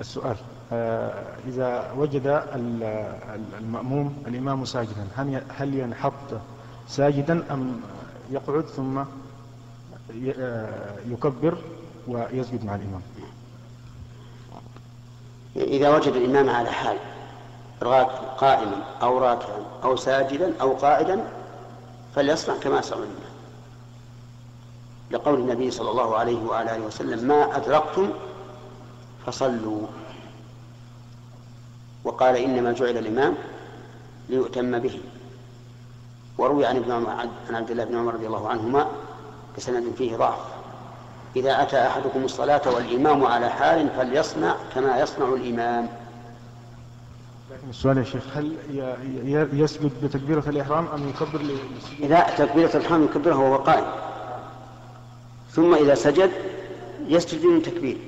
السؤال آه، إذا وجد المأموم الإمام ساجدا هل ينحط ساجدا أم يقعد ثم آه، يكبر ويسجد مع الإمام؟ إذا وجد الإمام على حال قائما أو راكعا أو ساجدا أو قائدا فليصنع كما يصنع الإمام. لقول النبي صلى الله عليه وعلى آله وسلم ما أدركتم فصلوا. وقال إنما جعل الإمام ليؤتم به. وروي عن ابن عمر عن عبد الله بن عمر رضي الله عنهما بسند فيه ضعف. إذا أتى أحدكم الصلاة والإمام على حال فليصنع كما يصنع الإمام. لكن السؤال يا شيخ هل يسجد بتكبيرة الإحرام أم يكبر إذا تكبيرة الإحرام يكبرها وهو قائم. ثم إذا سجد يسجد من تكبير.